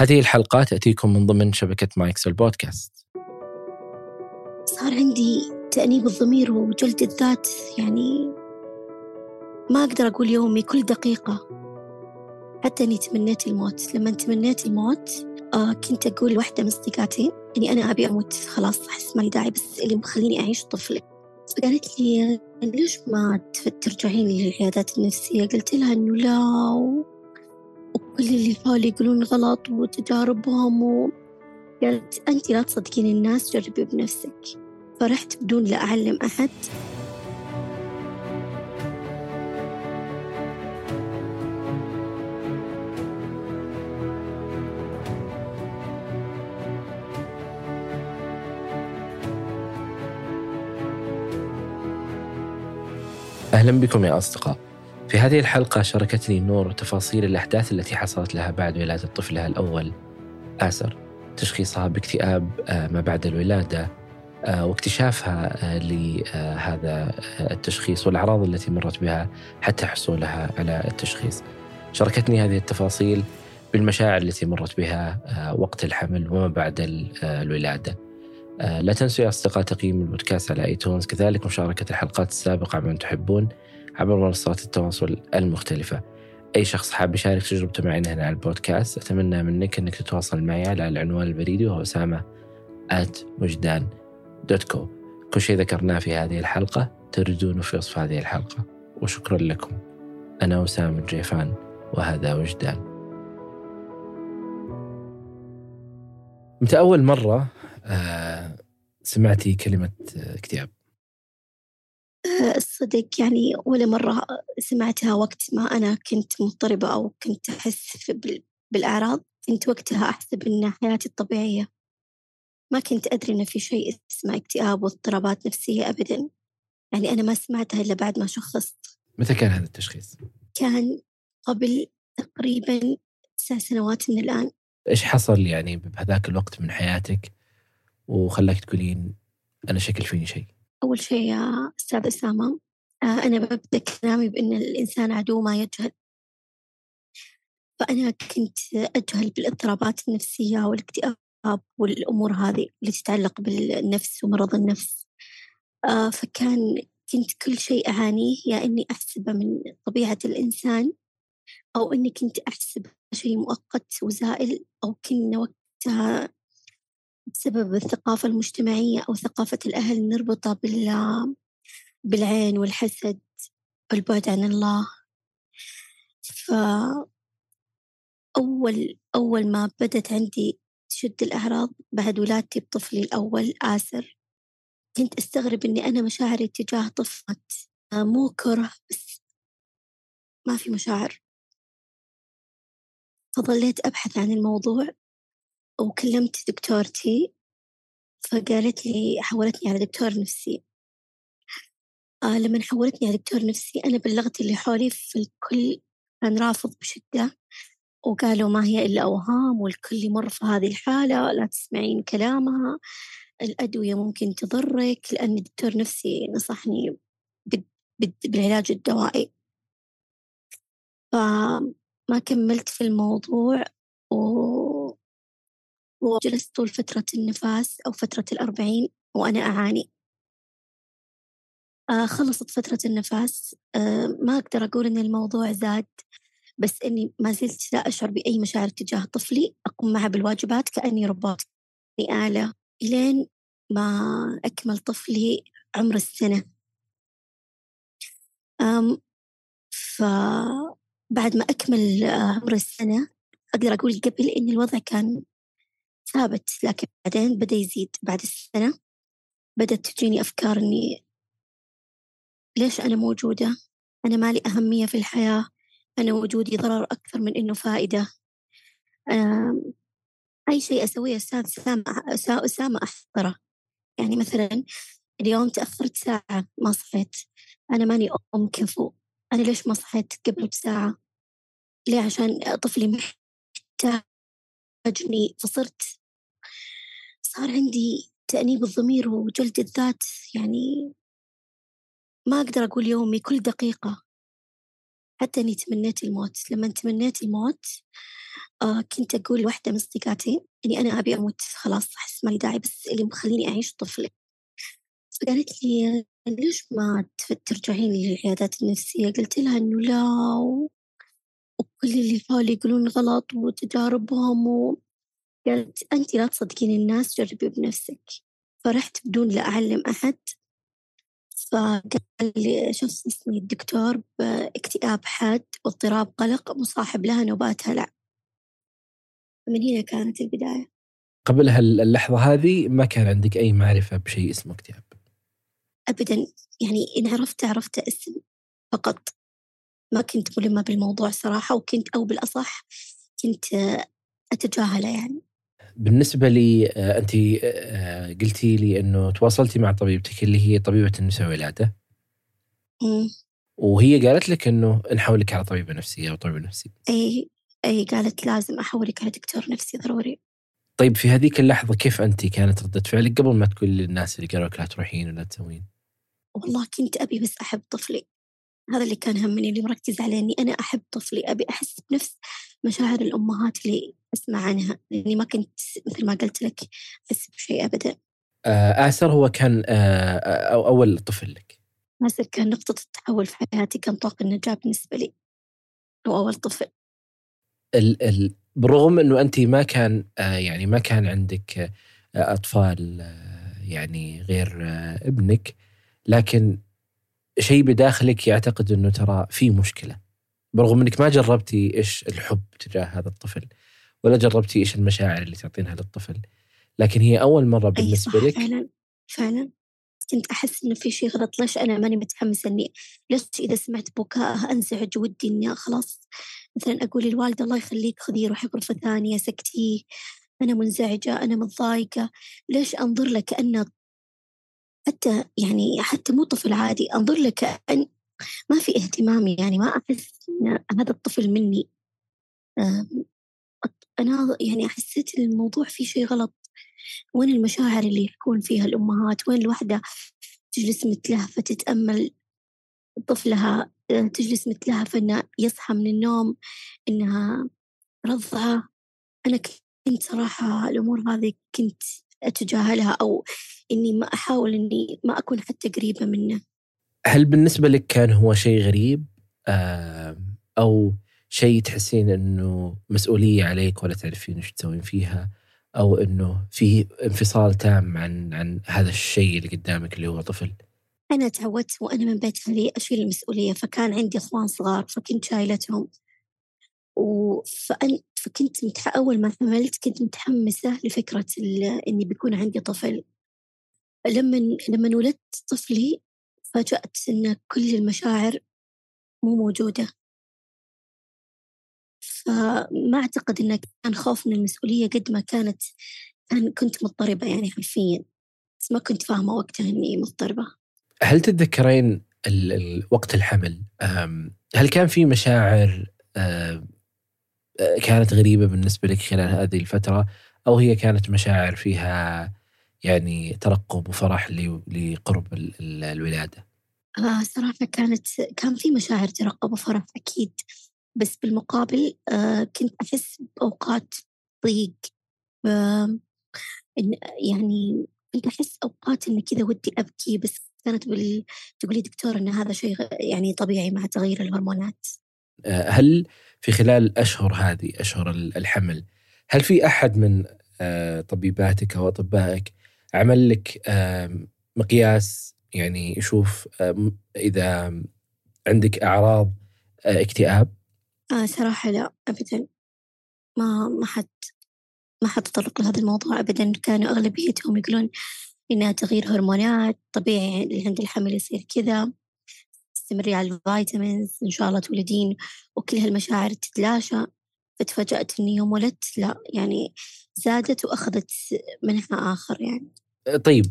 هذه الحلقة تأتيكم من ضمن شبكة مايكس البودكاست. صار عندي تأنيب الضمير وجلد الذات يعني ما أقدر أقول يومي كل دقيقة. حتى أني تمنيت الموت. لما تمنيت الموت آه كنت أقول لواحدة من صديقاتي إني أنا أبي أموت. خلاص أحس ما لي داعي بس اللي مخليني أعيش طفلي فقالت لي ليش ما ترجعين للعيادات النفسية؟ قلت لها إنه لا وكل اللي حولي يقولون غلط وتجاربهم و... قالت أنت لا تصدقين الناس جربي بنفسك. فرحت بدون لا أعلم أحد. أهلا بكم يا أصدقاء. في هذه الحلقة شاركتني نور تفاصيل الأحداث التي حصلت لها بعد ولادة طفلها الأول. آسر تشخيصها باكتئاب آه، ما بعد الولادة آه، واكتشافها آه، لهذا التشخيص والأعراض التي مرت بها حتى حصولها على التشخيص. شاركتني هذه التفاصيل بالمشاعر التي مرت بها وقت الحمل وما بعد الولادة. لا تنسوا يا أصدقاء تقييم البودكاست على آيتونز. كذلك مشاركة الحلقات السابقة من تحبون. عبر منصات التواصل المختلفة. أي شخص حاب يشارك تجربته معي هنا على البودكاست أتمنى منك أنك تتواصل معي على العنوان البريدي وهو أسامة at وجدان دوت كو كل شيء ذكرناه في هذه الحلقة تجدونه في وصف هذه الحلقة. وشكرا لكم. أنا أسامة الجيفان وهذا وجدان. متى أول مرة آه سمعتي كلمة اكتئاب؟ الصدق يعني ولا مرة سمعتها وقت ما أنا كنت مضطربة أو كنت أحس بالأعراض كنت وقتها أحسب إن حياتي الطبيعية ما كنت أدري إن في شيء اسمه اكتئاب واضطرابات نفسية أبدا يعني أنا ما سمعتها إلا بعد ما شخصت متى كان هذا التشخيص؟ كان قبل تقريبا تسع سنوات من الآن إيش حصل يعني بهذاك الوقت من حياتك وخلاك تقولين أنا شكل فيني شيء؟ أول شيء يا أستاذ أسامة آه، أنا ببدأ كلامي بأن الإنسان عدو ما يجهل. فأنا كنت أجهل بالاضطرابات النفسية والاكتئاب والأمور هذه اللي تتعلق بالنفس ومرض النفس. آه، فكان كنت كل شيء أعانيه يا إني أحسبه من طبيعة الإنسان أو إني كنت أحسب شيء مؤقت وزائل أو كنا وقتها بسبب الثقافة المجتمعية أو ثقافة الأهل نربطها بال بالعين والحسد والبعد عن الله. ف أول ما بدت عندي تشد الأعراض بعد ولادتي بطفلي الأول آسر كنت أستغرب إني أنا مشاعري تجاه طفلة. مو كره بس ما في مشاعر. فظليت أبحث عن الموضوع. وكلمت دكتورتي فقالت لي حولتني على دكتور نفسي. آه لما حولتني على دكتور نفسي أنا بلغت اللي حولي في الكل كان رافض بشدة. وقالوا ما هي إلا أوهام والكل يمر في هذه الحالة لا تسمعين كلامها الأدوية ممكن تضرك لأن الدكتور نفسي نصحني بالعلاج الدوائي. فما كملت في الموضوع و وجلست طول فترة النفاس أو فترة الأربعين وأنا أعاني. آه خلصت فترة النفاس. آه ما أقدر أقول إن الموضوع زاد بس إني ما زلت لا أشعر بأي مشاعر تجاه طفلي أقوم معه بالواجبات كأني رباط آلة إلين ما أكمل طفلي عمر السنة. أم فبعد ما أكمل عمر السنة أقدر أقول قبل إن الوضع كان ثابت لكن بعدين بدأ يزيد بعد السنة. بدأت تجيني أفكار إني ليش أنا موجودة؟ أنا مالي أهمية في الحياة. أنا وجودي ضرر أكثر من إنه فائدة. أي شيء أسويه أستاذ أسامة أسامة أحضره. يعني مثلا اليوم تأخرت ساعة ما صحيت. أنا ماني أم كفو. أنا ليش ما صحيت قبل بساعة ليه؟ عشان طفلي محتاجني فصرت صار عندي تأنيب الضمير وجلد الذات يعني ما أقدر أقول يومي كل دقيقة. حتى إني تمنيت الموت. لما تمنيت الموت آه كنت أقول لواحدة من صديقاتي إني أنا أبي أموت. خلاص أحس ما لي داعي بس اللي مخليني أعيش طفلي فقالت لي ليش ما ترجعين للعيادات النفسية؟ قلت لها إنه لا وكل اللي حولي يقولون غلط وتجاربهم و... قالت أنت لا تصدقين الناس جربي بنفسك. فرحت بدون لا أعلم أحد. فقال لي شو اسمي الدكتور باكتئاب حاد واضطراب قلق مصاحب لها نوبات هلع من هنا كانت البداية. قبل هاللحظة هذه ما كان عندك أي معرفة بشيء اسمه اكتئاب؟ أبدا يعني إن عرفت عرفت اسم فقط. ما كنت ملمة بالموضوع صراحة وكنت أو بالأصح كنت أتجاهله يعني. بالنسبة لي آه، أنت آه، قلتي لي أنه تواصلتي مع طبيبتك اللي هي طبيبة النساء والولادة وهي قالت لك أنه نحولك على طبيبة نفسية أو طبيب نفسي. أي أي قالت لازم أحولك على دكتور نفسي ضروري. طيب في هذيك اللحظة كيف أنت كانت ردة فعلك قبل ما تقول للناس اللي قالوا لك لا تروحين ولا تسوين؟ والله كنت أبي بس أحب طفلي. هذا اللي كان همني اللي مركز عليه إني أنا أحب طفلي أبي أحس بنفس مشاعر الأمهات اللي أسمع عنها لأني ما كنت مثل ما قلت لك أحس بشيء أبدا. آه آسر هو كان آه أو أول طفل لك؟ آسر كان نقطة التحول في حياتي كان طاق النجاة بالنسبة لي. هو أول طفل. ال ال بالرغم إنه انت ما كان آه يعني ما كان عندك آه أطفال آه يعني غير آه ابنك لكن شيء بداخلك يعتقد إنه ترى في مشكلة. برغم إنك ما جربتي إيش الحب تجاه هذا الطفل ولا جربتي إيش المشاعر اللي تعطينها للطفل لكن هي أول مرة بالنسبة لك فعلا فعلا. كنت أحس إنه في شيء غلط. ليش أنا ماني متحمسة إني ليش إذا سمعت بكاء أنزعج ودي إني خلاص مثلا أقول للوالدة الله يخليك خذيه روحي غرفة ثانية سكتيه أنا منزعجة أنا متضايقة. ليش أنظر له كانه حتى يعني حتى مو طفل عادي. أنظر له كأن ما في اهتمام يعني ما أحس إن هذا الطفل مني. أنا يعني حسيت الموضوع فيه شيء غلط. وين المشاعر اللي يكون فيها الأمهات؟ وين الوحدة تجلس مثلها فتتأمل طفلها؟ تجلس مثلها فإنه يصحى من النوم إنها رضعة. أنا كنت صراحة الأمور هذه كنت أتجاهلها أو إني ما أحاول إني ما أكون حتى قريبة منه. هل بالنسبة لك كان هو شيء غريب؟ أو شيء تحسين أنه مسؤولية عليك ولا تعرفين إيش تسوين فيها؟ أو أنه في انفصال تام عن عن هذا الشيء اللي قدامك اللي هو طفل؟ أنا تعودت وأنا من بيت أهلي أشيل المسؤولية فكان عندي أخوان صغار فكنت شايلتهم. وفأن فكنت متح... أول ما حملت كنت متحمسة لفكرة إني بيكون عندي طفل. لما لما ولدت طفلي فاجأت إن كل المشاعر مو موجودة. فما أعتقد إنه كان خوف من المسؤولية قد ما كانت كان كنت مضطربة يعني حرفيا بس ما كنت فاهمة وقتها إني مضطربة. هل تتذكرين وقت الحمل؟ هل كان في مشاعر كانت غريبة بالنسبة لك خلال هذه الفترة أو هي كانت مشاعر فيها يعني ترقب وفرح لقرب الولادة؟ آه صراحة كانت كان في مشاعر ترقب وفرح أكيد بس بالمقابل آه كنت أحس بأوقات ضيق يعني كنت أحس أوقات إن كذا ودي أبكي بس كانت. تقولي دكتور إن هذا شيء يعني طبيعي مع تغير الهرمونات. آه، هل في خلال الاشهر هذه أشهر الحمل هل في أحد من آه، طبيباتك أو أطبائك عمل لك مقياس؟ يعني يشوف إذا عندك أعراض آه، اكتئاب؟ آه صراحة لا ابدا. ما ما حد ما حد تطرق لهذا الموضوع ابدا. كانوا أغلبيتهم يقولون إنها تغيير هرمونات طبيعي عند الحمل يصير كذا. استمري على الفيتامينز إن شاء الله تولدين وكل هالمشاعر تتلاشى فتفاجأت إني يوم ولدت لا يعني زادت وأخذت منحى آخر يعني طيب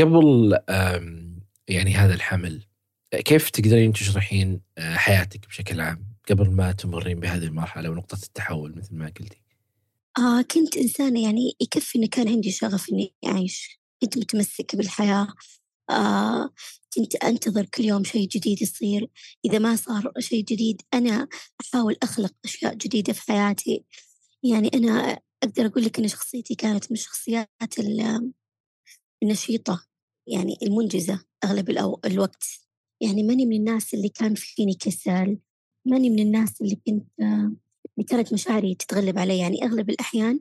قبل يعني هذا الحمل كيف تقدرين تشرحين آه، حياتك بشكل عام قبل ما تمرين بهذه المرحلة ونقطة التحول مثل ما قلتي؟ آه كنت إنسانة يعني يكفي إن كان عندي شغف إني أعيش كنت متمسكة بالحياة آه كنت أنتظر كل يوم شيء جديد يصير. إذا ما صار شيء جديد أنا أحاول أخلق أشياء جديدة في حياتي. يعني أنا أقدر أقول لك أن شخصيتي كانت من الشخصيات النشيطة يعني المنجزة أغلب الوقت. يعني ماني من الناس اللي كان فيني كسل ماني من الناس اللي كنت اللي كانت مشاعري تتغلب علي. يعني أغلب الأحيان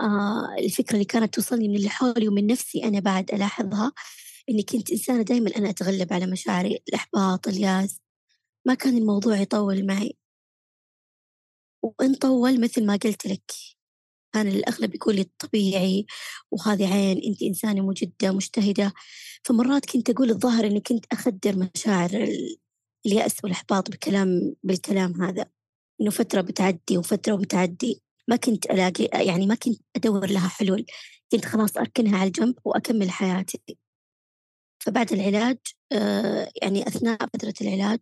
آه الفكرة اللي كانت توصلني من اللي حولي ومن نفسي أنا بعد ألاحظها. إني كنت إنسانة دايما أنا أتغلب على مشاعري الإحباط الياس. ما كان الموضوع يطول معي. وإن طول مثل ما قلت لك. كان الأغلب يقول لي طبيعي وهذه عين أنت إنسانة مجدة مجتهدة. فمرات كنت أقول الظاهر إني كنت أخدر مشاعر اليأس والإحباط بكلام بالكلام هذا. إنه فترة بتعدي وفترة وبتعدي ما كنت ألاقي يعني ما كنت أدور لها حلول. كنت خلاص أركنها على الجنب وأكمل حياتي. فبعد العلاج آه، يعني أثناء فترة العلاج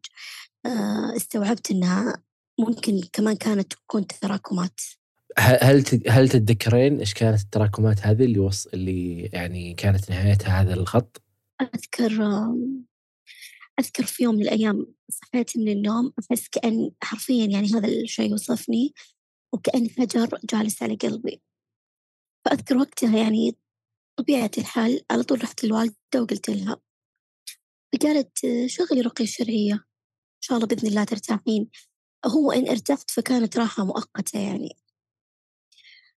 آه، استوعبت إنها ممكن كمان كانت تكون تراكمات هل هل تتذكرين إيش كانت التراكمات هذه اللي وص اللي يعني كانت نهايتها هذا الخط؟ أذكر أذكر في يوم من الأيام صحيت من النوم أحس كأن حرفيا يعني هذا الشيء وصفني وكأن فجر جالس على قلبي فأذكر وقتها يعني طبيعة الحال على طول رحت للوالدة وقلت لها فقالت شغلي رقية شرعية؟ إن شاء الله بإذن الله ترتاحين. هو إن ارتحت فكانت راحة مؤقتة يعني.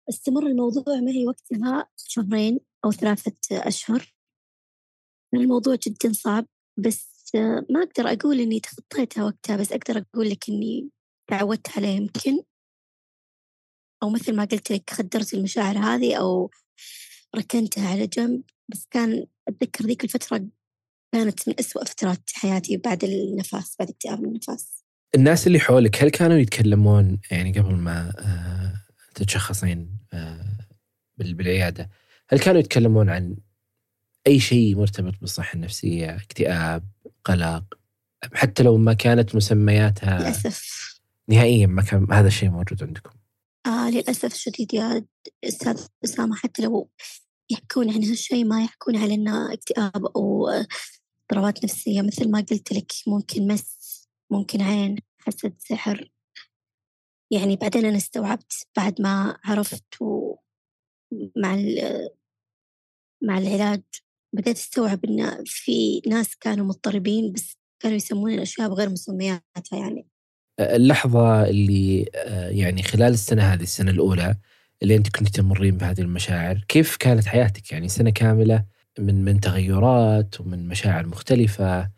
استمر الموضوع معي وقتها شهرين أو ثلاثة أشهر. الموضوع جدا صعب بس ما أقدر أقول إني تخطيتها وقتها بس أقدر أقول لك إني تعودت عليه يمكن. أو مثل ما قلت لك خدرت المشاعر هذه أو ركنتها على جنب بس كان أتذكر ذيك الفترة كانت من أسوأ فترات حياتي بعد النفاس بعد اكتئاب النفاس. الناس اللي حولك هل كانوا يتكلمون يعني قبل ما آه، تتشخصين آه، بالعيادة هل كانوا يتكلمون عن أي شيء مرتبط بالصحة النفسية اكتئاب قلق حتى لو ما كانت مسمياتها للأسف. نهائيا ما كان هذا الشيء موجود عندكم؟ آه للأسف الشديد يا أستاذ أسامة حتى لو يحكون عن هالشيء ما يحكون على إنه اكتئاب أو اضطرابات نفسية مثل ما قلت لك ممكن مس ممكن عين حسد سحر. يعني بعدين أنا استوعبت بعد ما عرفت مع مع العلاج بدأت أستوعب إن في ناس كانوا مضطربين بس كانوا يسمون الأشياء بغير مسمياتها يعني. اللحظة اللي آه، يعني خلال السنة هذه السنة الأولى اللي أنت كنت تمرين بهذه المشاعر كيف كانت حياتك؟ يعني سنة كاملة من من تغيرات ومن مشاعر مختلفة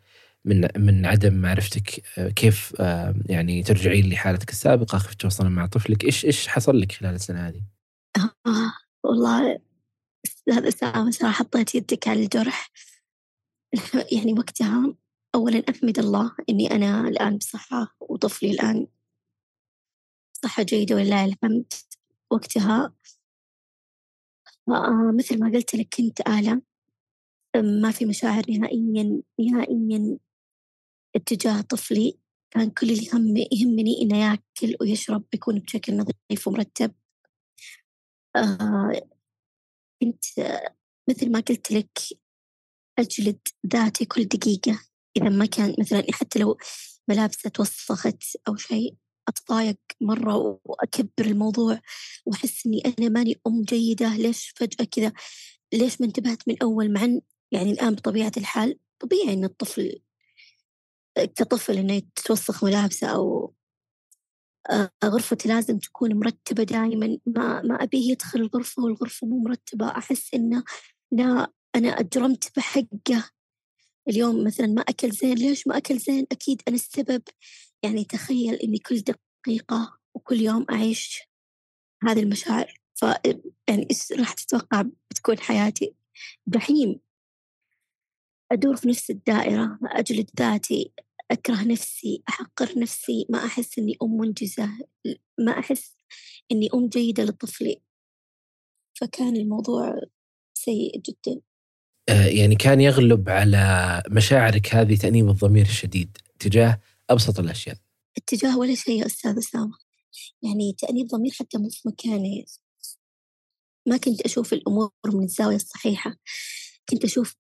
من من عدم معرفتك آه، كيف آه، يعني ترجعين لحالتك السابقة كيف تتواصلين مع طفلك. إيش إيش حصل لك خلال السنة هذه؟ آه والله هذا ساعة صراحة حطيت يدك على الجرح. يعني وقتها أولا أحمد الله إني أنا الآن بصحة وطفلي الآن صحة جيدة ولله الحمد وقتها. آه مثل ما قلت لك كنت آلة. ما في مشاعر نهائيا نهائيا اتجاه طفلي. كان كل اللي هم يهمني إنه ياكل ويشرب يكون بشكل نظيف ومرتب. آه كنت مثل ما قلت لك أجلد ذاتي كل دقيقة. إذا ما كان مثلا حتى لو ملابسه توسخت أو شيء أتضايق مرة وأكبر الموضوع وأحس إني أنا ماني أم جيدة ليش فجأة كذا؟ ليش ما انتبهت من أول؟ مع يعني الآن بطبيعة الحال طبيعي إن الطفل كطفل إنه يتوسخ ملابسه أو آه، غرفتي لازم تكون مرتبة دائما ما ما أبيه يدخل الغرفة والغرفة مو مرتبة. أحس إنه لا أنا أجرمت بحقه. اليوم مثلا ما أكل زين ليش ما أكل زين؟ أكيد أنا السبب. يعني تخيل إني كل دقيقة وكل يوم أعيش هذه المشاعر. ف يعني إيش راح تتوقع بتكون حياتي؟ جحيم أدور في نفس الدائرة أجلد ذاتي أكره نفسي أحقر نفسي. ما أحس إني أم منجزة ما أحس إني أم جيدة لطفلي. فكان الموضوع سيء جدا. يعني كان يغلب على مشاعرك هذه تأنيب الضمير الشديد تجاه أبسط الأشياء. اتجاه ولا شيء يا أستاذ أسامة يعني تأنيب ضمير حتى مو في مكاني. ما كنت أشوف الأمور من الزاوية الصحيحة. كنت أشوف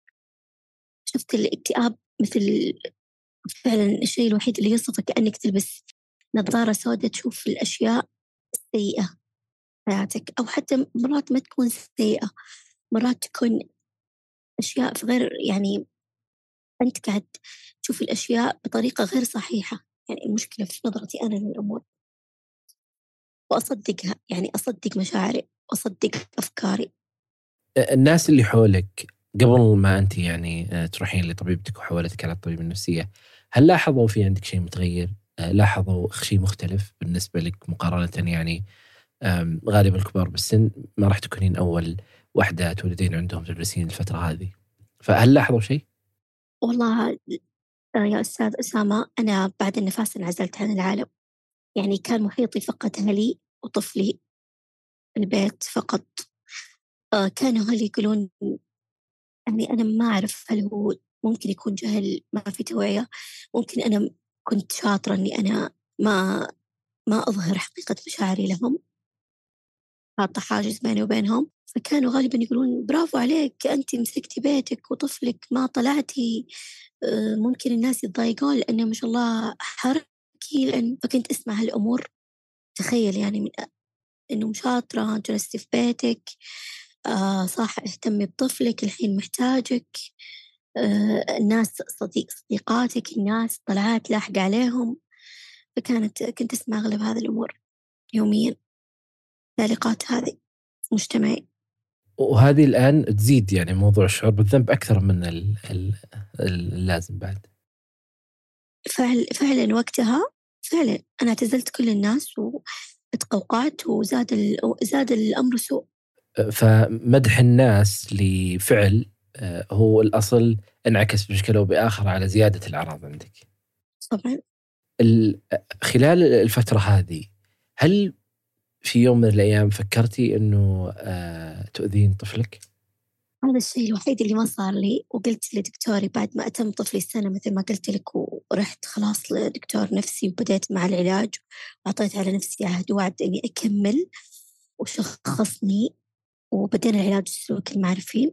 شفت الاكتئاب مثل فعلا الشيء الوحيد اللي يصفه كأنك تلبس نظارة سوداء تشوف الأشياء السيئة في حياتك أو حتى مرات ما تكون سيئة مرات تكون أشياء في غير يعني أنت قاعد تشوف الأشياء بطريقة غير صحيحة. يعني المشكلة في نظرتي أنا للأمور. وأصدقها يعني أصدق مشاعري وأصدق أفكاري. الناس اللي حولك قبل ما أنت يعني تروحين لطبيبتك وحولتك على الطبيب النفسية هل لاحظوا في عندك شيء متغير؟ لاحظوا شيء مختلف بالنسبة لك مقارنة يعني غالبا الكبار بالسن ما راح تكونين أول واحدة تولدين عندهم تدرسين الفترة هذه. فهل لاحظوا شيء؟ والله آه، يا أستاذ أسامة أنا بعد النفاس انعزلت عن العالم. يعني كان محيطي فقط أهلي وطفلي البيت فقط. آه، كانوا أهلي يقولون يعني أنا ما أعرف هل هو ممكن يكون جهل ما في توعية. ممكن أنا كنت شاطرة إني أنا ما ما أظهر حقيقة مشاعري لهم. حاطة حاجز بيني وبينهم. فكانوا غالبا يقولون برافو عليك أنت مسكتي بيتك وطفلك ما طلعتي. آه، ممكن الناس يتضايقون لأنه ما شاء الله حركي لأن فكنت أسمع هالأمور. تخيل يعني من إنه شاطرة جلستي في بيتك. آه صح اهتمي بطفلك الحين محتاجك. آه الناس صديق صديقاتك الناس طلعات لاحق عليهم. فكانت كنت أسمع أغلب هذه الأمور يوميا. التعليقات هذه. مجتمعي. وهذه الآن تزيد يعني موضوع الشعور بالذنب أكثر من اللازم بعد. فعل فعلا وقتها فعلا أنا اعتزلت كل الناس وتقوقعت وزاد زاد الأمر سوء. فمدح الناس لفعل آه، هو الأصل انعكس بشكل أو بآخر على زيادة الأعراض عندك. طبعا. خلال الفترة هذه هل في يوم من الأيام فكرتي أنه آه، تؤذين طفلك؟ هذا الشيء الوحيد اللي ما صار لي وقلت لدكتوري بعد ما أتم طفلي السنة مثل ما قلت لك ورحت خلاص لدكتور نفسي وبدأت مع العلاج وأعطيت على نفسي عهد ووعد إني أكمل وشخصني وبدينا العلاج السلوكي المعرفي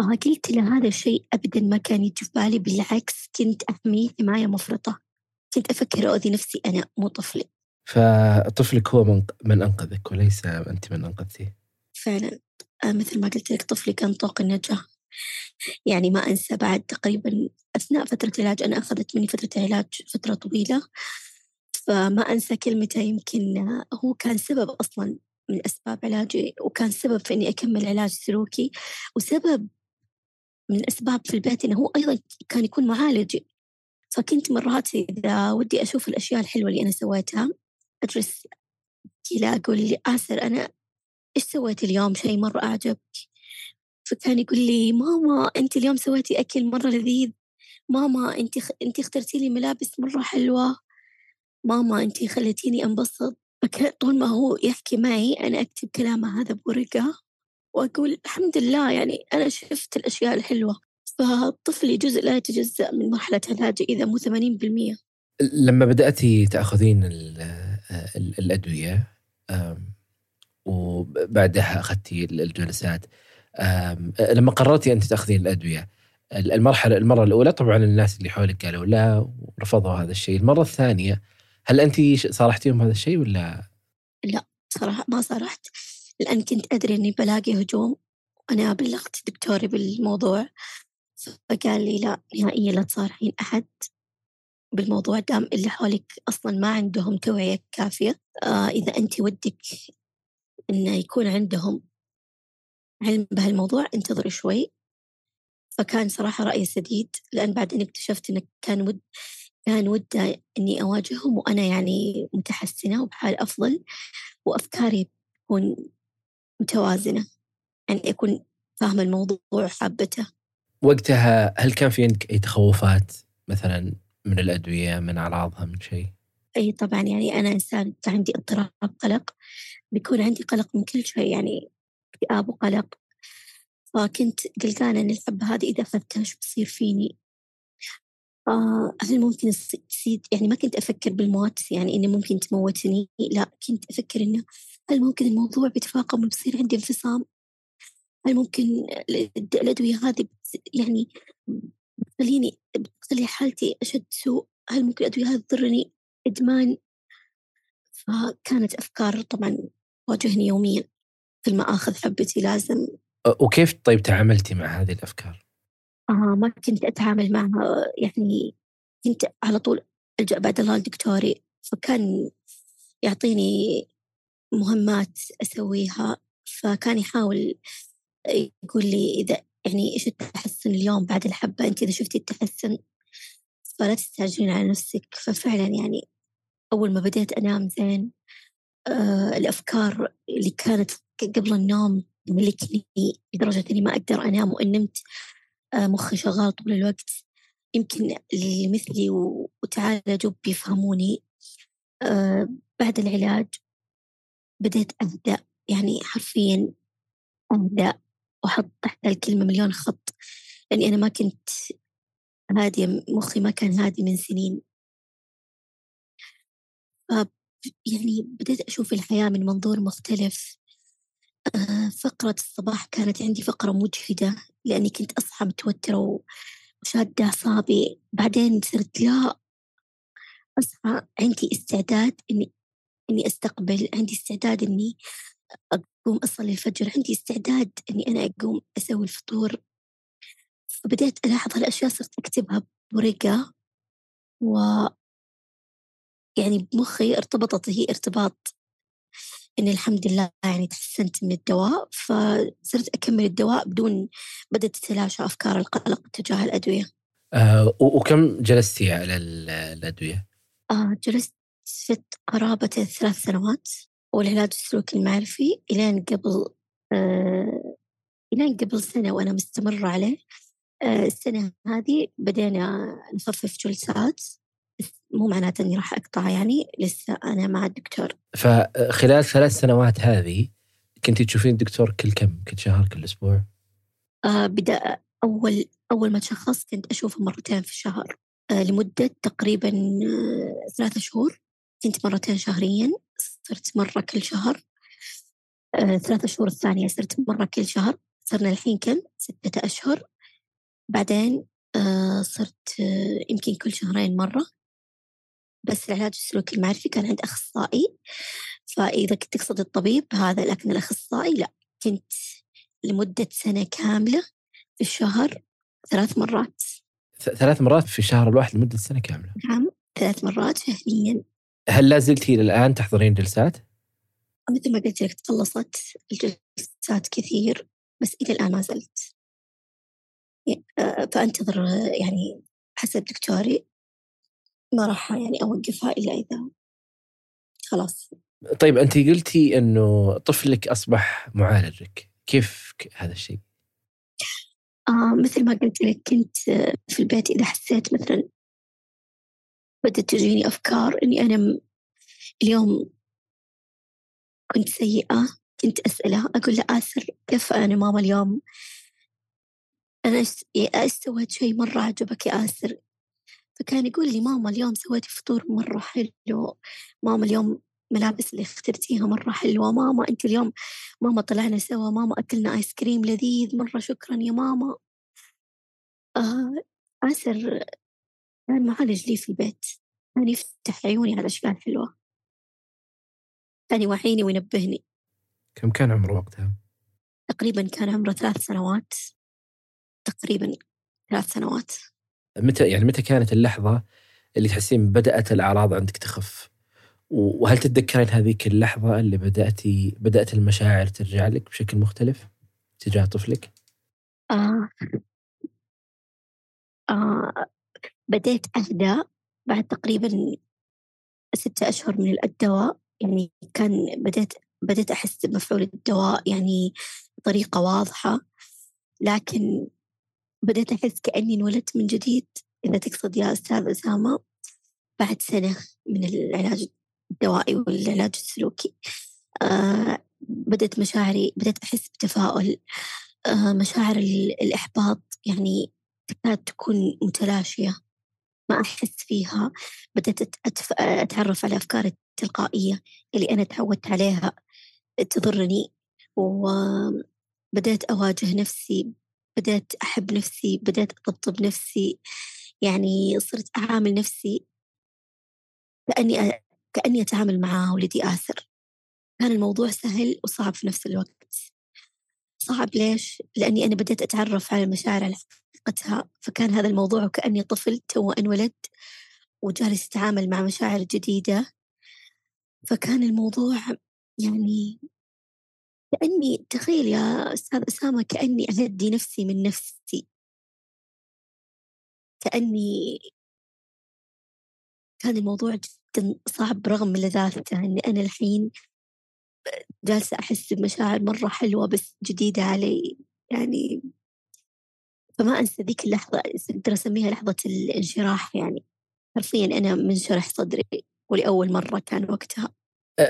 آه قلت له هذا الشيء أبدا ما كان يجي في بالي بالعكس كنت أحميه حماية مفرطة. كنت أفكر أؤذي نفسي أنا مو طفلي. فطفلك هو من, من أنقذك وليس أنت من أنقذتيه؟ فعلا. آه، مثل ما قلت لك طفلي كان طوق النجاة. يعني ما أنسى بعد تقريبا أثناء فترة العلاج. أنا أخذت مني فترة العلاج فترة طويلة. فما أنسى كلمته يمكن هو كان سبب أصلا من أسباب علاجي وكان سبب في إني أكمل علاج سلوكي وسبب من الأسباب في البيت إنه هو أيضا كان يكون معالجي. فكنت مرات إذا ودي أشوف الأشياء الحلوة اللي أنا سويتها أجلس كذا أقول لي آسر أنا إيش سويت اليوم؟ شيء مرة أعجبك؟ فكان يقول لي ماما أنت اليوم سويتي أكل مرة لذيذ. ماما أنت خ... أنت اخترتي لي ملابس مرة حلوة. ماما أنت خليتيني أنبسط. فكان طول ما هو يحكي معي أنا أكتب كلامه هذا بورقة وأقول الحمد لله يعني أنا شفت الأشياء الحلوة. فطفلي جزء لا يتجزأ من مرحلة علاجي إذا مو 80% لما بدأتي تأخذين الأدوية. وبعدها أخذتي الجلسات. لما قررتي أنت تأخذين الأدوية المرحلة المرة الأولى طبعا الناس اللي حولك قالوا لا ورفضوا هذا الشيء. المرة الثانية هل أنت صارحتيهم هذا الشيء ولا؟ لا صراحة ما صرحت لأن كنت أدري أني بلاقي هجوم وأنا بلغت دكتوري بالموضوع. فقال لي لا نهائيا لا تصارحين أحد. بالموضوع دام اللي حولك أصلا ما عندهم توعية كافية آه إذا أنت ودك إنه يكون عندهم علم بهالموضوع انتظري شوي. فكان صراحة رأي سديد لأن بعدين اكتشفت إنه كان ود كان وده إني أواجههم وأنا يعني متحسنة وبحال أفضل وأفكاري تكون متوازنة. يعني أكون فاهمة الموضوع وحابته. وقتها هل كان في عندك أي تخوفات مثلا؟ من الأدوية من أعراضها من شيء؟ أي طبعا يعني أنا إنسان عندي اضطراب قلق بيكون عندي قلق من كل شيء يعني اكتئاب وقلق. فكنت قلقانة إن الحبة هذه إذا أخذتها شو بصير فيني؟ آه هل ممكن تصير يعني ما كنت أفكر بالموت يعني إنه ممكن تموتني لا كنت أفكر إنه هل ممكن الموضوع بيتفاقم وبصير عندي انفصام؟ هل ممكن الأدوية هذه يعني بتخليني بتخلي حالتي أشد سوء. هل ممكن الأدوية هذه تضرني إدمان؟ فكانت أفكار طبعا تواجهني يوميا. كل ما آخذ حبتي لازم. وكيف طيب تعاملتي مع هذه الأفكار؟ آه ما كنت أتعامل معها. يعني كنت على طول ألجأ بعد الله لدكتوري. فكان يعطيني مهمات أسويها. فكان يحاول يقول لي إذا يعني إيش التحسن اليوم بعد الحبة؟ أنت إذا شفتي التحسن فلا تستعجلين على نفسك. ففعلا يعني أول ما بديت أنام زين آه الأفكار اللي كانت قبل النوم تملكني لدرجة إني ما أقدر أنام وإن نمت آه مخي شغال طول الوقت. يمكن اللي مثلي وتعالجوا بيفهموني. آه بعد العلاج بديت أهدأ يعني حرفيا أهدأ وأحط تحت الكلمة مليون خط. لأني أنا ما كنت هادية مخي ما كان هادي من سنين. يعني بديت أشوف الحياة من منظور مختلف. آه، فقرة الصباح كانت عندي فقرة مجهدة لأني كنت أصحى متوترة وشادة أعصابي. بعدين صرت لا أصحى عندي استعداد إني إني أستقبل عندي استعداد إني أقوم أصلي الفجر عندي استعداد إني أنا أقوم أسوي الفطور. فبدأت ألاحظ هالأشياء صرت أكتبها بورقة و يعني بمخي ارتبطت هي ارتباط إني الحمد لله يعني تحسنت من الدواء. فصرت أكمل الدواء بدون بدأت تتلاشى أفكار القلق تجاه الأدوية. آه وكم جلستي على الأدوية؟ آه جلست قرابة ثلاث سنوات. والعلاج السلوكي المعرفي إلين قبل آه إلين قبل سنة وأنا مستمرة عليه. آه السنة هذه بدينا نخفف جلسات مو معناته إني راح أقطع يعني لسه أنا مع الدكتور. فخلال ثلاث سنوات هذه كنتي تشوفين الدكتور كل كم؟ كل شهر كل أسبوع؟ آه بدأ أول أول ما تشخصت كنت أشوفه مرتين في الشهر. آه لمدة تقريبا آه ثلاثة شهور. كنت مرتين شهريا. صرت مرة كل شهر آه ثلاثة شهور الثانية صرت مرة كل شهر صرنا الحين كم؟ ستة أشهر. بعدين آه صرت آه يمكن كل شهرين مرة. بس العلاج السلوكي المعرفي كان عند أخصائي. فإذا كنت تقصد الطبيب هذا لكن الأخصائي لا. كنت لمدة سنة كاملة في الشهر ثلاث مرات. ثلاث مرات في الشهر الواحد لمدة سنة كاملة. نعم ثلاث مرات شهريا. هل لا زلتي إلى الآن تحضرين جلسات؟ مثل ما قلت لك تخلصت الجلسات كثير بس إلى الآن ما زلت فأنتظر يعني حسب دكتوري ما راح يعني أوقفها إلا إذا خلاص طيب أنت قلتي أنه طفلك أصبح معالجك كيف هذا الشيء؟ آه مثل ما قلت لك كنت في البيت إذا حسيت مثلا بدأت تجيني أفكار إني أنا اليوم كنت سيئة كنت أسأله أقول له آسر كيف أنا ماما اليوم؟ أنا سويت شيء مرة عجبك يا آسر؟ فكان يقول لي ماما اليوم سويتي فطور مرة حلو ماما اليوم ملابس اللي اخترتيها مرة حلوة ماما أنت اليوم ماما طلعنا سوا ماما أكلنا آيس كريم لذيذ مرة شكرا يا ماما. آه آسر كان معالج لي في البيت كان يفتح عيوني على أشياء حلوة كان يوعيني وينبهني كم كان عمره وقتها؟ تقريبا كان عمره ثلاث سنوات تقريبا ثلاث سنوات متى يعني متى كانت اللحظة اللي تحسين بدأت الأعراض عندك تخف؟ وهل تتذكرين هذيك اللحظة اللي بداتي بدأت المشاعر ترجع لك بشكل مختلف تجاه طفلك؟ آه. آه. بديت أهدى بعد تقريبا ستة أشهر من الدواء يعني كان بديت بديت أحس بمفعول الدواء يعني بطريقة واضحة لكن بديت أحس كأني انولدت من جديد. إذا تقصد يا أستاذ أسامة بعد سنة من العلاج الدوائي والعلاج السلوكي آه بدأت مشاعري بدأت أحس بتفاؤل آه مشاعر الإحباط يعني تكاد تكون متلاشية. ما أحس فيها بدأت أتعرف على أفكاري التلقائية اللي أنا تعودت عليها تضرني وبدأت بدأت أواجه نفسي بدأت أحب نفسي بدأت أطبطب نفسي يعني صرت أعامل نفسي كأني أ... كأني أتعامل مع ولدي آسر. كان الموضوع سهل وصعب في نفس الوقت. صعب ليش؟ لأني أنا بدأت أتعرف على المشاعر على حقيقتها فكان هذا الموضوع وكأني طفل تو انولد وجالس يتعامل مع مشاعر جديدة فكان الموضوع يعني كأني تخيل يا أستاذ أسامة كأني أهدي نفسي من نفسي كأني كان الموضوع جدا صعب رغم لذاذته إني أنا الحين جالسة أحس بمشاعر مرة حلوة بس جديدة علي يعني فما أنسى ذيك اللحظة أقدر أسميها لحظة الانشراح يعني. حرفيا أنا منشرح صدري ولأول مرة كان وقتها.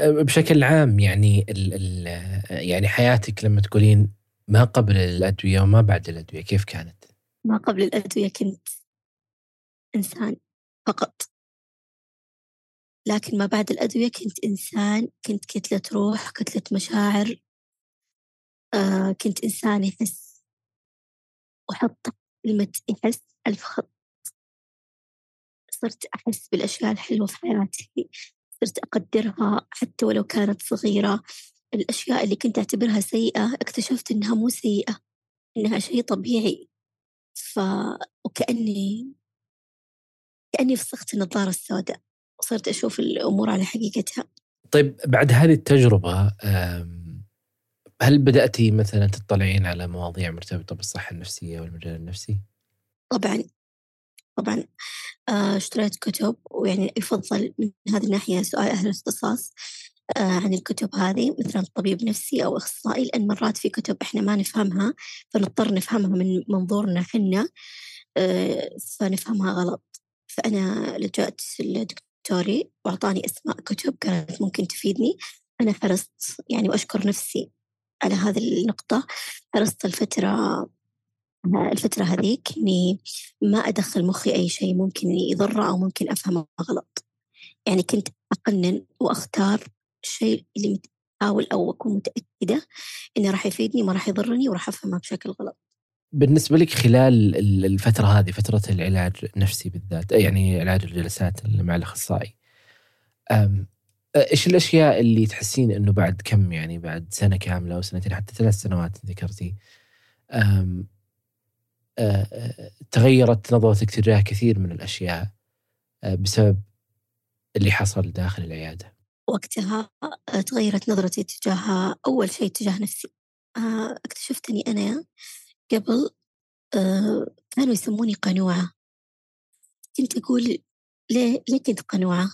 بشكل عام يعني ال ال يعني حياتك لما تقولين ما قبل الأدوية وما بعد الأدوية كيف كانت؟ ما قبل الأدوية كنت إنسان فقط. لكن ما بعد الأدوية كنت إنسان كنت كتلة روح كتلة مشاعر آه كنت إنسان يحس. وحط كلمة يحس ألف خط. صرت أحس بالأشياء الحلوة في حياتي. صرت أقدرها حتى ولو كانت صغيرة. الأشياء اللي كنت أعتبرها سيئة اكتشفت إنها مو سيئة إنها شيء طبيعي. ف وكأني كأني فسخت النظارة السوداء. وصرت أشوف الأمور على حقيقتها. طيب بعد هذه التجربة هل بدأتي مثلا تطلعين على مواضيع مرتبطة بالصحة النفسية والمجال النفسي؟ طبعا طبعا. آه، اشتريت كتب ويعني يفضل من هذه الناحية سؤال أهل الاختصاص آه، عن الكتب هذه مثلا طبيب نفسي أو أخصائي لأن مرات في كتب إحنا ما نفهمها فنضطر نفهمها من منظورنا حنا آه، فنفهمها غلط. فأنا لجأت لدكتوري وأعطاني أسماء كتب كانت ممكن تفيدني. أنا حرصت يعني وأشكر نفسي على هذه النقطة. حرصت الفترة الفترة هذيك إني ما أدخل مخي أي شيء ممكن يضره أو ممكن أفهمه غلط. يعني كنت أقنن وأختار الشيء اللي أحاول أو أكون متأكدة إنه راح يفيدني ما راح يضرني وراح أفهمه بشكل غلط. بالنسبة لك خلال الفترة هذه فترة العلاج النفسي بالذات يعني علاج الجلسات مع الأخصائي إيش الأشياء اللي تحسين إنه بعد كم يعني بعد سنة كاملة أو سنتين حتى ثلاث سنوات ذكرتي تغيرت نظرتك تجاه كثير من الأشياء بسبب اللي حصل داخل العيادة؟ وقتها تغيرت نظرتي تجاه أول شيء تجاه نفسي. اكتشفت إني أنا قبل كانوا يسموني قنوعة. كنت أقول ليه ليه كنت قنوعة؟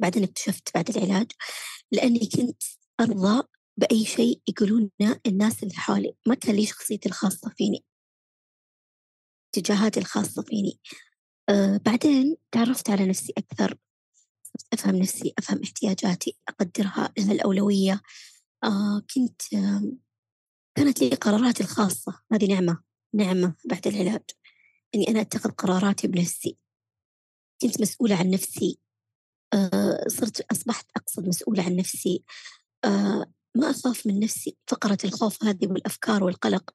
بعدين اكتشفت بعد العلاج لأني كنت أرضى بأي شيء يقولونه الناس اللي حولي ما كان لي شخصيتي الخاصة فيني. اتجاهاتي الخاصة فيني. آه بعدين تعرفت على نفسي أكثر. أفهم نفسي أفهم احتياجاتي أقدرها لها الأولوية. آه كنت آه كانت لي قراراتي الخاصة. هذه نعمة نعمة بعد العلاج. إني أنا أتخذ قراراتي بنفسي. كنت مسؤولة عن نفسي. آه، صرت أصبحت أقصد مسؤولة عن نفسي. آه، ما أخاف من نفسي. فقرة الخوف هذه والأفكار والقلق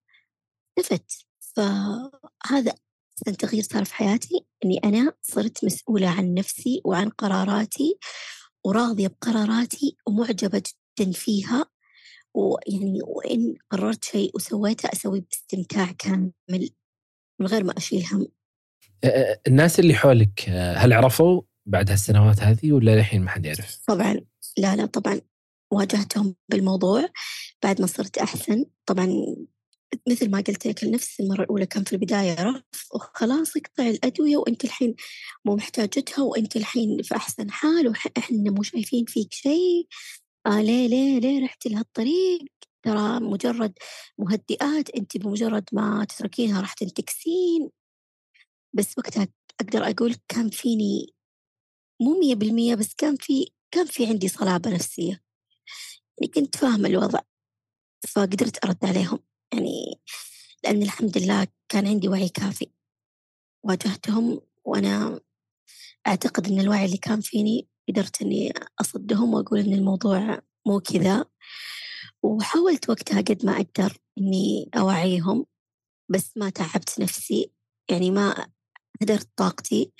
اختفت فهذا أحسن تغيير صار في حياتي. إني أنا صرت مسؤولة عن نفسي وعن قراراتي وراضية بقراراتي ومعجبة جدا فيها. ويعني وإن قررت شيء وسويته أسويه باستمتاع كامل من غير ما أشيل هم الناس اللي حولك هل عرفوا بعد هالسنوات هذه ولا للحين ما حد يعرف؟ طبعا لا لا طبعا واجهتهم بالموضوع بعد ما صرت أحسن. طبعا مثل ما قلت لك نفس المرة الأولى كان في البداية رف وخلاص اقطع الأدوية وأنت الحين مو محتاجتها وأنت الحين في أحسن حال وإحنا مو شايفين فيك شيء. آه ليه ليه ليه رحتي لهالطريق؟ ترى مجرد مهدئات أنت بمجرد ما تتركينها راح تنتكسين بس وقتها أقدر أقول كان فيني مو مية بالمية بس كان في كان في عندي صلابة نفسية. يعني كنت فاهمة الوضع فقدرت أرد عليهم. يعني لأن الحمد لله كان عندي وعي كافي. واجهتهم وأنا أعتقد أن الوعي اللي كان فيني قدرت أني أصدهم وأقول أن الموضوع مو كذا. وحاولت وقتها قد ما أقدر إني أوعيهم بس ما تعبت نفسي. يعني ما هدرت طاقتي.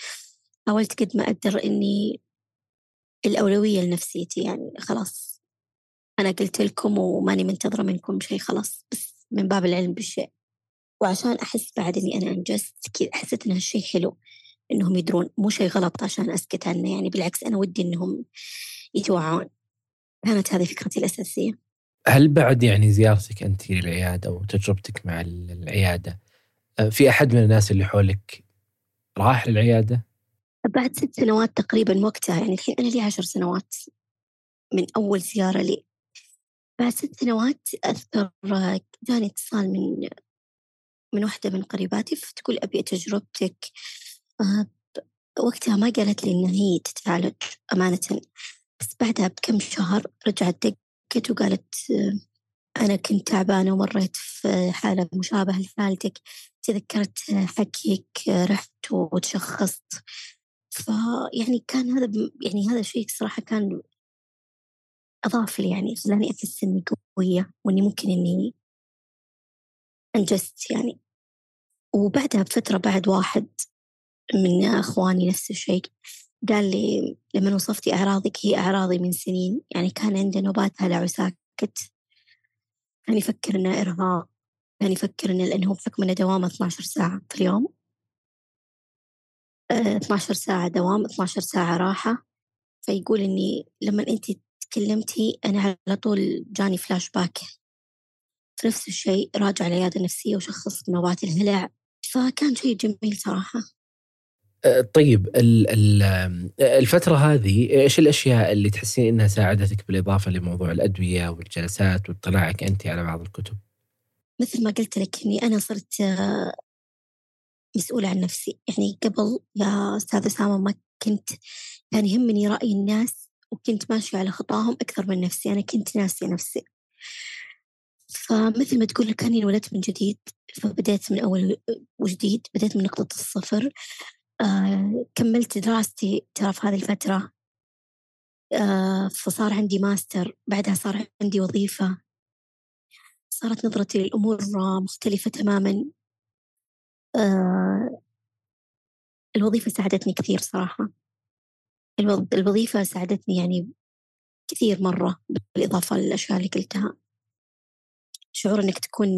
حاولت قد ما أقدر إني الأولوية لنفسيتي يعني خلاص أنا قلت لكم وماني منتظرة منكم شيء خلاص بس من باب العلم بالشيء. وعشان أحس بعد إني أنا أنجزت كذا حسيت إن هالشيء حلو. إنهم يدرون مو شيء غلط عشان أسكت عنه يعني بالعكس أنا ودي إنهم يتوعون. كانت هذه فكرتي الأساسية. هل بعد يعني زيارتك أنت للعيادة أو تجربتك مع العيادة آه، في أحد من الناس اللي حولك راح للعيادة؟ بعد ست سنوات تقريبا وقتها يعني الحين أنا لي عشر سنوات من أول زيارة لي. بعد ست سنوات أذكر جاني اتصال من من واحدة من قريباتي فتقول أبي تجربتك آه، وقتها ما قالت لي إن هي تتعالج أمانة بس بعدها بكم شهر رجعت دقت وقالت آه، أنا كنت تعبانة ومريت في حالة مشابهة لحالتك تذكرت حكيك رحت وتشخصت. فيعني كان هذا يعني هذا الشيء صراحة كان أضاف لي يعني خلاني أحس إني قوية وإني ممكن إني أنجزت يعني. وبعدها بفترة بعد واحد من أخواني نفس الشيء. قال لي لما وصفتي أعراضك هي أعراضي من سنين. يعني كان عنده نوبات هلع وساكت كان يفكر إنه إرهاق. كان يفكر إنه لأنه بحكم إنه دوامه 12 ساعة في اليوم. 12 آه، ساعة دوام 12 ساعة راحة. فيقول إني لما أنت تكلمتي أنا على طول جاني فلاش باك في نفس الشيء راجع العيادة النفسية وشخص نوبات الهلع. فكان شيء جميل صراحة. طيب الفترة هذه إيش الأشياء اللي تحسين إنها ساعدتك بالإضافة لموضوع الأدوية والجلسات واطلاعك أنت على بعض الكتب؟ مثل ما قلت لك إني أنا صرت آه، مسؤولة عن نفسي. يعني قبل يا أستاذ أسامة ما كنت كان يهمني رأي الناس وكنت ماشية على خطاهم أكثر من نفسي. أنا كنت ناسية نفسي. فمثل ما تقول كاني انولدت من جديد. فبدأت من أول وجديد. بدأت من نقطة الصفر. آه كملت دراستي ترى في هذه الفترة. آه فصار عندي ماستر بعدها صار عندي وظيفة. صارت نظرتي للأمور مختلفة تماما. آه الوظيفة ساعدتني كثير صراحة. الوظيفة ساعدتني يعني كثير مرة بالإضافة للأشياء اللي قلتها. شعور إنك تكون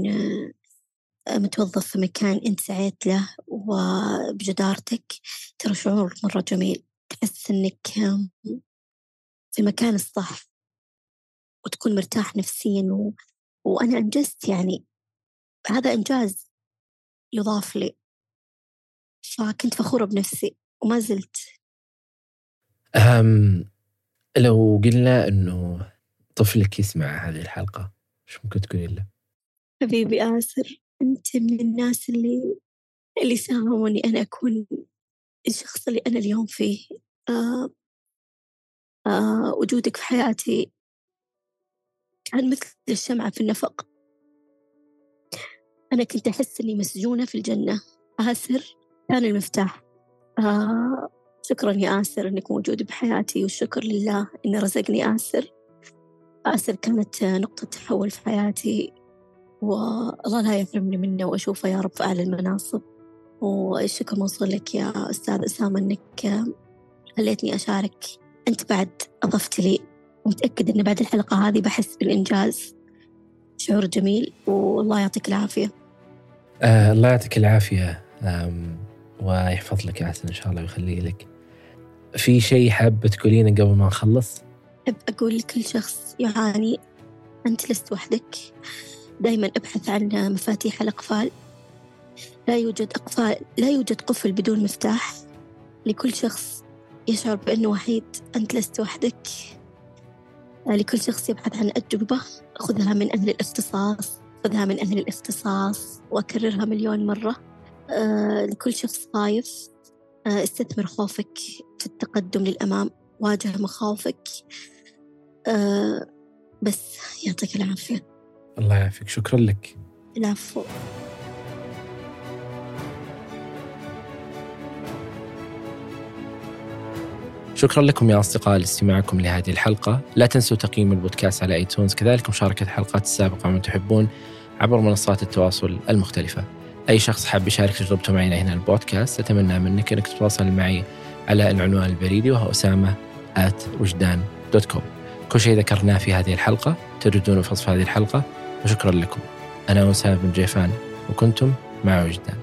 متوظف في مكان أنت سعيت له وبجدارتك ترى شعور مرة جميل. تحس إنك في المكان الصح وتكون مرتاح نفسيا و... وأنا أنجزت يعني. هذا إنجاز يضاف لي. فكنت فخورة بنفسي وما زلت. أهم لو قلنا أنه طفلك يسمع هذه الحلقة شو ممكن تقولي له؟ حبيبي آسر. أنت من الناس اللي اللي ساهموا إني أنا أكون الشخص اللي أنا اليوم فيه. آه آه وجودك في حياتي كان مثل الشمعة في النفق. أنا كنت أحس إني مسجونة في الجنة. آسر كان المفتاح. آه شكرا يا آسر إنك موجود بحياتي والشكر لله إنه رزقني آسر. آسر كانت نقطة تحول في حياتي. والله لا يحرمني منه وأشوفه يا رب في أعلى المناصب. والشكر موصول لك يا أستاذ أسامة إنك خليتني أشارك. أنت بعد أضفت لي ومتأكد إن بعد الحلقة هذه بحس بالإنجاز. شعور جميل والله يعطيك العافية. آه الله يعطيك العافية. ويحفظ لك عسل إن شاء الله ويخليه لك. في شيء حاب تقولينه قبل ما نخلص؟ أحب أقول لكل شخص يعاني أنت لست وحدك. دائما أبحث عن مفاتيح الأقفال. لا يوجد أقفال لا يوجد قفل بدون مفتاح. لكل شخص يشعر بأنه وحيد. أنت لست وحدك. لكل شخص يبحث عن أجوبة خذها من أهل الاختصاص. خذها من أهل الاختصاص. وأكررها مليون مرة. آه لكل شخص خايف. آه استثمر خوفك في التقدم للأمام. واجه مخاوفك. آه بس يعطيك العافية. الله يعافيك. شكرا لك. العفو. شكرا لكم يا أصدقاء لاستماعكم لهذه الحلقة. لا تنسوا تقييم البودكاست على آيتونز. كذلك مشاركة الحلقات السابقة من تحبون عبر منصات التواصل المختلفة. أي شخص حاب يشارك تجربته معنا هنا البودكاست أتمنى منك أنك تتواصل معي على العنوان البريدي وهو أسامة at وجدان دوت كوم كل شيء ذكرناه في هذه الحلقة. تجدونه في وصف هذه الحلقة. وشكرا لكم. أنا أسامة بن جيفان وكنتم مع وجدان.